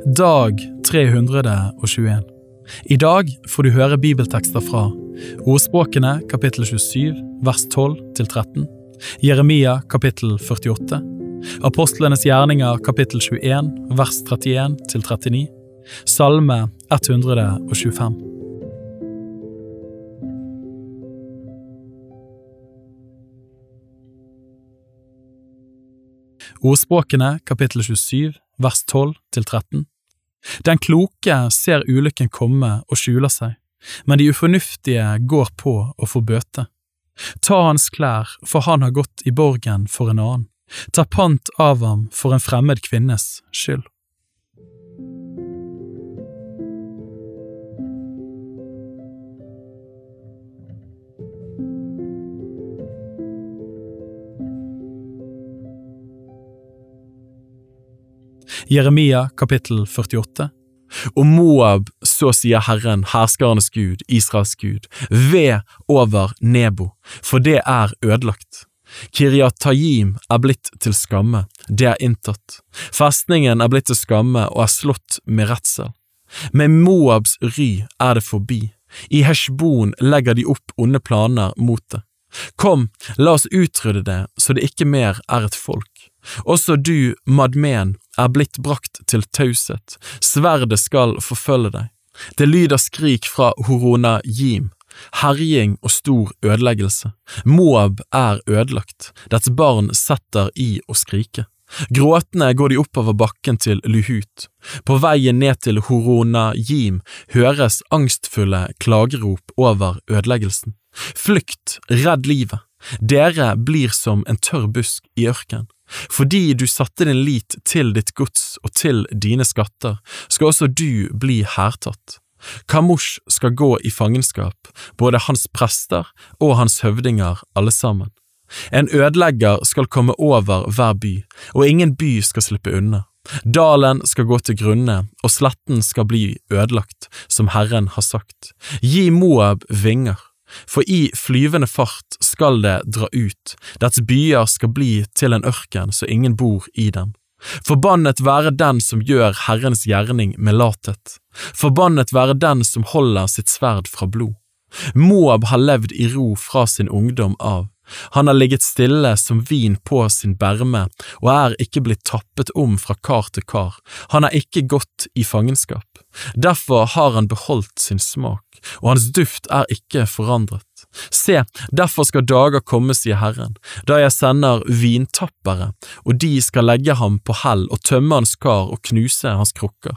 Dag 321. I dag får du høre bibeltekster fra Ordspråkene kapittel 27 vers 12 til 13, Jeremia kapittel 48, Apostlenes gjerninger kapittel 21 vers 31 til 39, Salme 125. Ordspråkene kapittel 27 vers 12 til 13. Den kloke ser ulykken komme og skjuler seg, men de ufornuftige går på og får bøte. Ta hans klær, for han har gått i borgen for en annen. Ta pant av ham for en fremmed kvinnes skyld. Jeremia kapittel 48 Og Moab så sier Herren, herskarenes Gud, Israels Gud, ved over Nebo, for det er ødelagt. Kiryatayim er blitt til skamme, det er inntatt. Festningen er blitt til skamme og er slått med redsel. Med Moabs ry er det forbi, i Heshbon legger de opp onde planer mot det. Kom, la oss utrydde det så det ikke mer er et folk. Også du, Madmen, er blitt brakt til taushet, sverdet skal forfølge deg. Det lyder skrik fra Horona Jim, herjing og stor ødeleggelse. Moab er ødelagt, dets barn setter i å skrike. Gråtende går de oppover bakken til Luhut. På veien ned til Horona Jim høres angstfulle klagerop over ødeleggelsen. Flykt, redd livet. Dere blir som en tørr busk i ørken. Fordi du satte din lit til ditt gods og til dine skatter, skal også du bli hærtatt. Kamosh skal gå i fangenskap, både hans prester og hans høvdinger alle sammen. En ødelegger skal komme over hver by, og ingen by skal slippe unna. Dalen skal gå til grunne, og sletten skal bli ødelagt, som Herren har sagt. Gi Moab vinger for i flyvende fart skal det dra ut, dets byer skal bli til en ørken så ingen bor i dem. Forbannet være den som gjør Herrens gjerning med lathet, forbannet være den som holder sitt sverd fra blod. Moab har levd i ro fra sin ungdom av, han har ligget stille som vin på sin berme og er ikke blitt tappet om fra kar til kar, han er ikke gått i fangenskap. Derfor har han beholdt sin smak, og hans duft er ikke forandret. Se, derfor skal dager komme, sier Herren, da jeg sender vintappere, og de skal legge ham på hell og tømme hans kar og knuse hans krukker.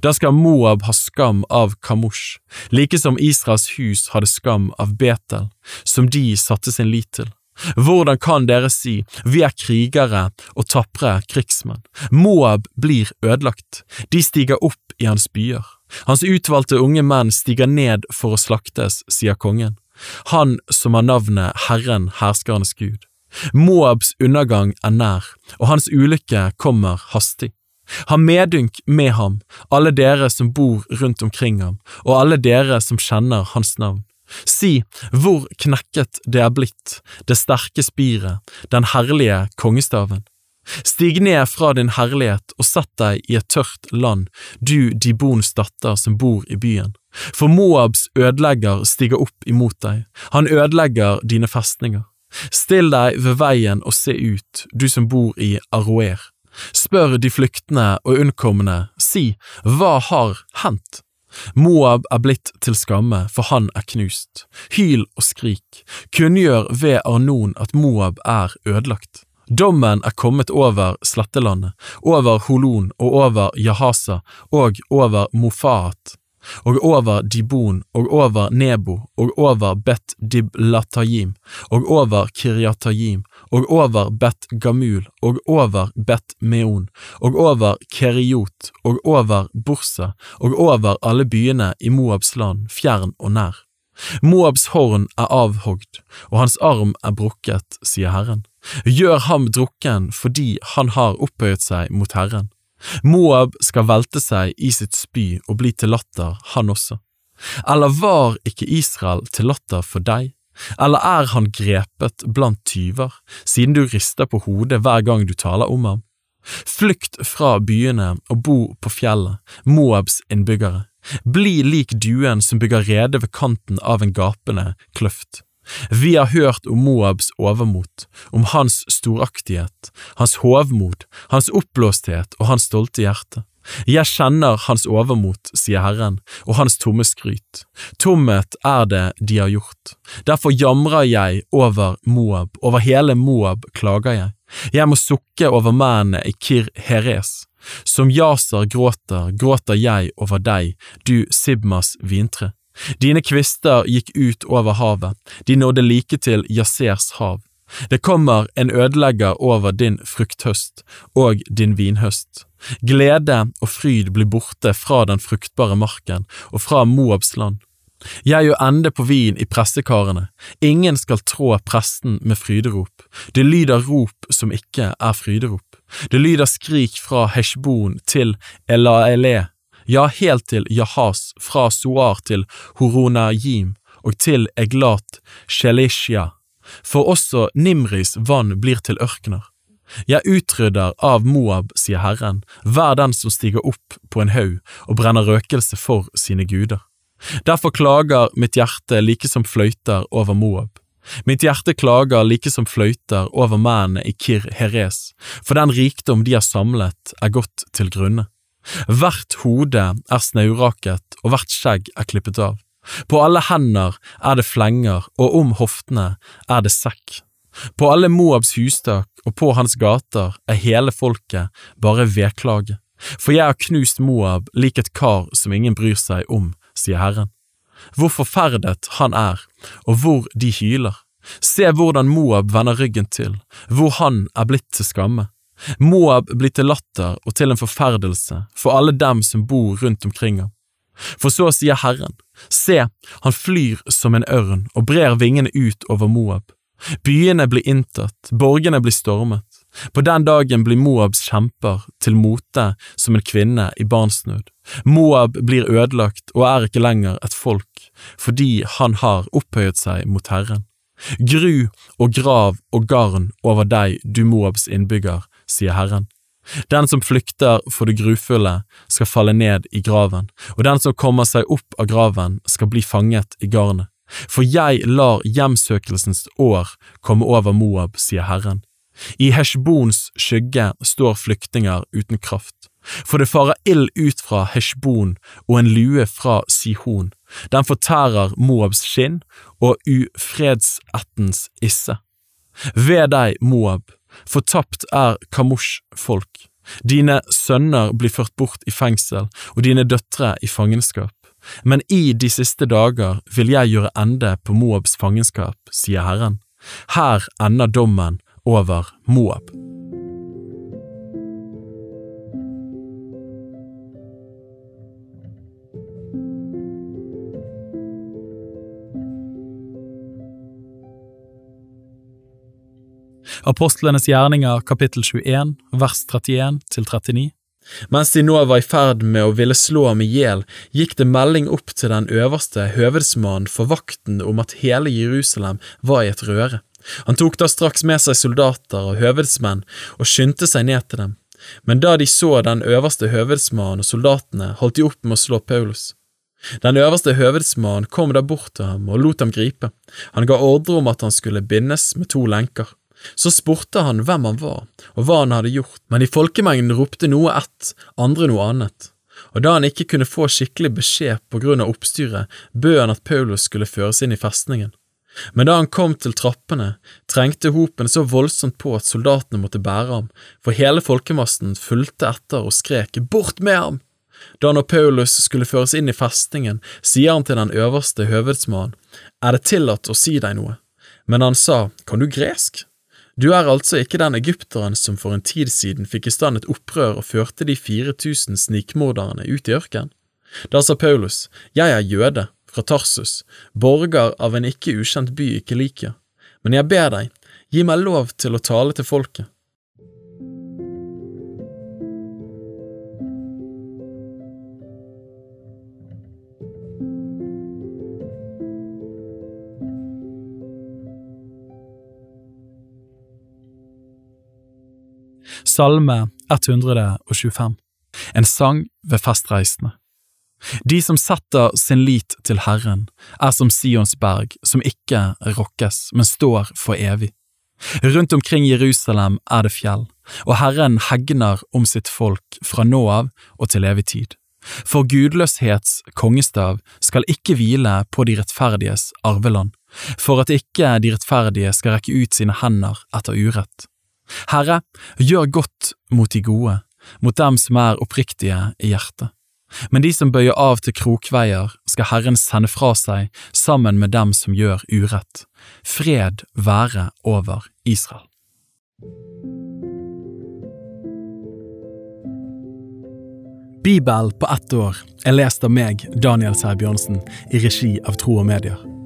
Da skal Moab ha skam av Kamosh, like som Israels hus hadde skam av Betel, som de satte sin lit til. Hvordan kan dere si vi er krigere og tapre krigsmenn? Moab blir ødelagt, de stiger opp i hans byer. Hans utvalgte unge menn stiger ned for å slaktes, sier kongen, han som har navnet Herren herskernes Gud. Moabs undergang er nær, og hans ulykke kommer hastig. Ha medynk med ham, alle dere som bor rundt omkring ham, og alle dere som kjenner hans navn. Si hvor knekket det er blitt, det sterke spiret, den herlige kongestaven. Stig ned fra din herlighet og sett deg i et tørt land, du Dibons datter som bor i byen. For Moabs ødelegger stiger opp imot deg, han ødelegger dine festninger. Still deg ved veien og se ut, du som bor i Aroer. Spør de flyktende og unnkomne, si, hva har hendt? Moab er blitt til skamme, for han er knust. Hyl og skrik, kunngjør ved Arnon at Moab er ødelagt. Dommen er kommet over slettelandet, over Holon og over Jahasa og over Mofaat og over Dibon og over Nebo og over Bet Diblatayim og over Kiryatayim og over Bet Gamul og over Bet Meon og over Keriot og over Bursa, og over alle byene i Moabs land, fjern og nær. Moabs horn er avhogd, og hans arm er brukket, sier Herren. Gjør ham drukken fordi han har opphøyet seg mot Herren. Moab skal velte seg i sitt spy og bli til latter, han også. Eller var ikke Israel til latter for deg? Eller er han grepet blant tyver, siden du rister på hodet hver gang du taler om ham? Flykt fra byene og bo på fjellet, Moabs innbyggere. Bli lik duen som bygger rede ved kanten av en gapende kløft. Vi har hørt om Moabs overmot, om hans storaktighet, hans hovmod, hans oppblåsthet og hans stolte hjerte. Jeg kjenner hans overmot, sier Herren, og hans tomme skryt. Tomhet er det de har gjort. Derfor jamrer jeg over Moab, over hele Moab klager jeg. Jeg må sukke over mennene i Kir Heres. Som Jaser gråter, gråter jeg over deg, du Sibmas vintre. Dine kvister gikk ut over havet, de nådde like til Jasers hav. Det kommer en ødelegger over din frukthøst og din vinhøst. Glede og fryd blir borte fra den fruktbare marken og fra Moabs land. Jeg gjør ende på vin i pressekarene, ingen skal trå presten med fryderop, det lyder rop som ikke er fryderop. Det lyder skrik fra Heshbon til Elaele, ja, helt til Jahas, fra Soar til Horonajim og til Eglat Shelishya, for også Nimris vann blir til ørkener. Jeg utrydder av Moab, sier Herren, hver den som stiger opp på en haug og brenner røkelse for sine guder. Derfor klager mitt hjerte like som fløyter over Moab. Mitt hjerte klager like som fløyter over mennene i Kir Heres, for den rikdom de har samlet er gått til grunne. Hvert hode er snauraket og hvert skjegg er klippet av. På alle hender er det flenger, og om hoftene er det sekk. På alle Moabs hustak og på hans gater er hele folket bare vedklage. For jeg har knust Moab lik et kar som ingen bryr seg om, sier Herren hvor forferdet han er, og hvor de hyler. Se hvordan Moab vender ryggen til, hvor han er blitt til skamme. Moab blir til latter og til en forferdelse for alle dem som bor rundt omkring ham. For så sier Herren, se, han flyr som en ørn og brer vingene ut over Moab. Byene blir inntatt, borgene blir stormet. På den dagen blir Moabs kjemper til mote som en kvinne i barnsnød. Moab blir ødelagt og er ikke lenger et folk, fordi han har opphøyet seg mot Herren. Gru og grav og garn over deg, du Moabs innbygger, sier Herren. Den som flykter for det grufulle, skal falle ned i graven, og den som kommer seg opp av graven, skal bli fanget i garnet. For jeg lar hjemsøkelsens år komme over Moab, sier Herren. I Heshbons skygge står flyktninger uten kraft. For det farer ild ut fra Heshbon og en lue fra Sihon. Den fortærer Moabs skinn og ufredsettens isse. Ved deg, Moab, fortapt er Kamosh folk. Dine sønner blir ført bort i fengsel og dine døtre i fangenskap. Men i de siste dager vil jeg gjøre ende på Moabs fangenskap, sier Herren. Her ender dommen over Moab. Apostlenes gjerninger kapittel 21 vers 31 til 39 mens de nå var i ferd med å ville slå ham i hjel, gikk det melding opp til den øverste høvedsmannen for vakten om at hele Jerusalem var i et røre. Han tok da straks med seg soldater og høvedsmenn og skyndte seg ned til dem. Men da de så den øverste høvedsmannen og soldatene, holdt de opp med å slå Paulus. Den øverste høvedsmannen kom da bort til ham og lot ham gripe. Han ga ordre om at han skulle bindes med to lenker. Så spurte han hvem han var, og hva han hadde gjort, men i folkemengden ropte noe ett, andre noe annet. Og da han ikke kunne få skikkelig beskjed på grunn av oppstyret, bød han at Paulus skulle føres inn i festningen. Men da han kom til trappene, trengte hopen så voldsomt på at soldatene måtte bære ham, for hele folkemassen fulgte etter og skrek bort med ham! Da når Paulus skulle føres inn i festningen, sier han til den øverste høvedsmannen, er det tillatt å si deg noe? Men han sa, kan du gresk? Du er altså ikke den egypteren som for en tid siden fikk i stand et opprør og førte de 4000 snikmorderne ut i ørkenen? Da sa Paulus, jeg er jøde, fra Tarsus, borger av en ikke ukjent by ikke Kelikia, men jeg ber deg, gi meg lov til å tale til folket. Salme 125 En sang ved festreisende De som setter sin lit til Herren, er som Sions berg, som ikke rokkes, men står for evig. Rundt omkring Jerusalem er det fjell, og Herren hegner om sitt folk fra nå av og til evig tid. For gudløshets kongestav skal ikke hvile på de rettferdiges arveland, for at ikke de rettferdige skal rekke ut sine hender etter urett. Herre, gjør godt mot de gode, mot dem som er oppriktige i hjertet. Men de som bøyer av til krokveier, skal Herren sende fra seg sammen med dem som gjør urett. Fred være over Israel. Bibel på ett år er lest av meg, Daniel Sæbjørnsen, i regi av Tro og Medier.